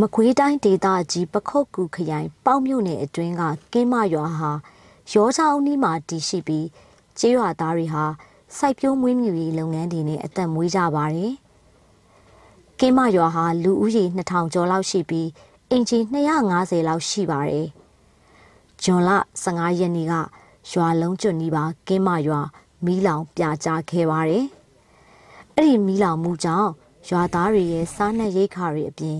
မကွေးတိုင်းဒေသကြီးပခုတ်ကူခရိုင် ပေါက်မြို့နယ်အတွင်းကကင်းမရွာဟာရောချောင်းနီးမှာတည်ရှိပြီးကျေးရွာသားတွေဟာစိုက်ပျိုးမွေးမြူရေးလုပ်ငန်းတွေနဲ့အသက်မွေးကြပါတယ်။ကင်းမရွာဟာလူဦးရေ2000ကျော်လောက်ရှိပြီးအင်ဂျီ250လောက်ရှိပါတယ်။ ဂျွန်လ15ရက်နေ့ကရွာလုံးကျွတ်နီးပါကင်းမရွာမီးလောင်ပြာကျခဲ့ပါတယ်။အဲ့ဒီမီးလောင်မှုကြောင့်ရွာသားတွေရဲ့စားနပ်ရိက္ခာတွေအပြင်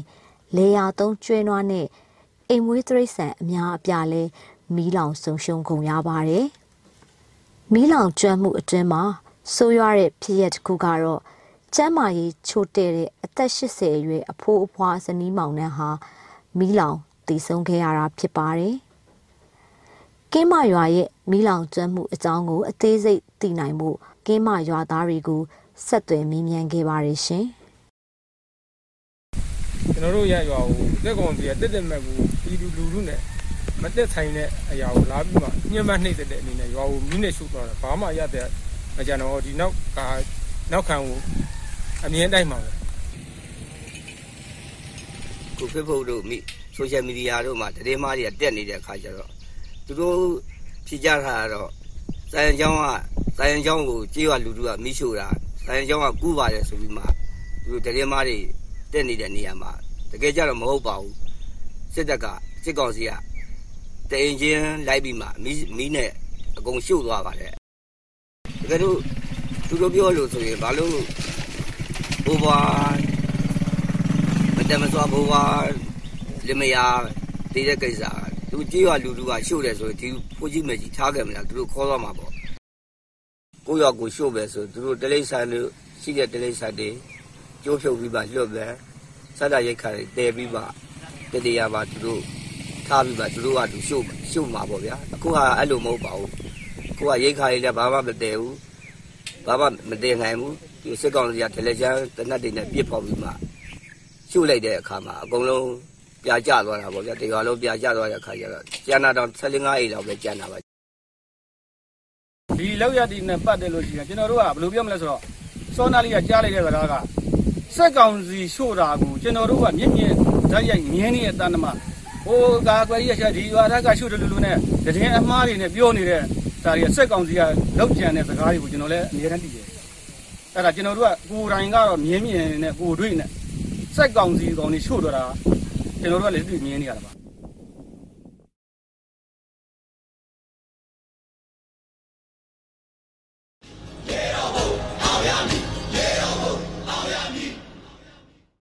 လေယာသုံးကျွဲနွားနဲ့အိမ်မွေးတိရစ္ဆာန်အများအပြားလဲမီးလောင်ဆုံးရှုံးကုန်ရပါတယ်။မီးလောင်ကျွမ်းမှုအတွင်းမှာဆိုးရွားတဲ့ဖြစ်ရပ်တစ်ခုကတော့ကျမ်းမာရေးချို့တဲ့တဲ့အသက်80အရွယ်အဖိုးအဖွားဇနီးမောင်နှံဟာမီးလောင်တည်ဆုံးခဲ့ရတာဖြစ်ပါတယ်။ ကင်းမရွာရဲ့မီးလောင်ကျွမ်းမှုအကြောင်းကို အသေးစိတ်သိနိုင်မှုကင်းမရွာသားတွေကိုဆက်သွယ်မေးမြန်းခဲ့ပါတယ်ရှင်။ကျွန်တော်တို့ရရွာကိုတက်ကောင်စီကတက်တက်မဲ့ကိုပြည်သူလူထုနဲ့မတက်ဆိုင်တဲ့အရာကိုလာပြီးမှညှဉ်းပန်းနှိပ်တဲ့အနေနဲ့ရွာကိုမိနဲ့ရှုပ်သွားတာဘာမှရတဲ့မကြတော့ဒီနောက်ကနောက်ခံကိုအမြင်တိုင်းမှာပဲကိုဖေဖို့တို့မိဆိုရှယ်မီဒီယာတို့မှာတရေမားတွေကတက်နေတဲ့အခါကျတော့ သူတို့ဖြေကြတာကတော့စံရန်ကျောင်းကစံရန်ကျောင်းကိုကြေးရွာလူထုကမိရှို့တာစံရန်ကျောင်းကကူးပါတယ်ဆိုပြီးမှသူတို့တရေမားတွေတက်နေတဲ့နေရာမှာတကယ်ကြတော့မဟုတ်ပါဘူးစစ်တပ်ကစစ်ကောင်စီကတရင်ချင်းလိုက်ပြီးမှမီးမီးနဲ့အကုန်ရှို့သွားပါတယ်တကယ်လို့သူတို့ပြောလို့ဆိုရင်ဘာလို့ဘိုးဘွားမတမစွာဘိုးဘွားလင်မယားတည်တဲ့ကိစ္စ သူကြေးရွာလူလူကရှို့တယ်ဆိုရင်ဒီဖိုးကြီးမကြီးထားခဲ့မလားသူတို့ခေါ်သွားမှာပေါ့ကိုရွာကိုရှို့ပဲဆိုသူတို့တလိမ့်ဆန်လို့ရှိတဲ့တလိမ့်ဆန်တွေကျိုးဖြုတ်ပြီးပါလွတ်ပဲစက်တာရိတ်ခါတွေတဲပြီးပါတတိယပါသူတို့ထားပြီးပါသူတို့ကသူရှုပ်ရှုပ်မှာပေါ့ဗျာအခုကအဲ့လိုမဟုတ်ပါဘူးအခုကရိတ်ခါတွေလည်းဘာမှမတဲဘူးဘာမှမတဲနိုင်ဘူးဒီစစ်ကောင်စီကတယ်လီချမ်းတနတ်တွေနဲ့ပြစ်ပေါက်ပြီးမှရှုပ်လိုက်တဲ့အခါမှာအကုန်လုံး ပြာကျသွားတာပေါ့ဗျာဒီကလုံးပြာကျသွားတဲ့အခါကျတော့ကျန်တာတော့15အိမ်လောက်ပဲကျန်တာပါဒီလောက်ရည်နဲ့ပတ်တယ်လို့ရှိရင်ကျွန်တော်တို့ကဘယ်လိုပြောမလဲဆိုတော့စောနာလေးကကြားလိုက်တဲ့စကားကစက်ကောင်စီရှို့တာကိုကျွန်တော်တို့ကမြင့်မြင့်ဓာတ်ရိုက်ငင်းနေတဲ့တန်တမဟိုကာကွယ်ရချက်ဒီရွာကရှို့တယ်လို့နဲ့တည်င်းအမားတွေနဲ့ပြောနေတဲ့ဒါတွေကစက်ကောင်စီကလောက်ကြံတဲ့စကားတွေကိုကျွန်တော်လည်းအမြဲတမ်းသိတယ်အဲ့ဒါကျွန်တော်တို့ကကိုယ်တိုင်ကတော့မြင်းမြင်နဲ့ကိုယ်တွေ့နဲ့စက်ကောင်စီကောင်တွေရှို့တော့တာ ကျွန်တော်တို့ကလည်းသိမြင်နေရတာပါ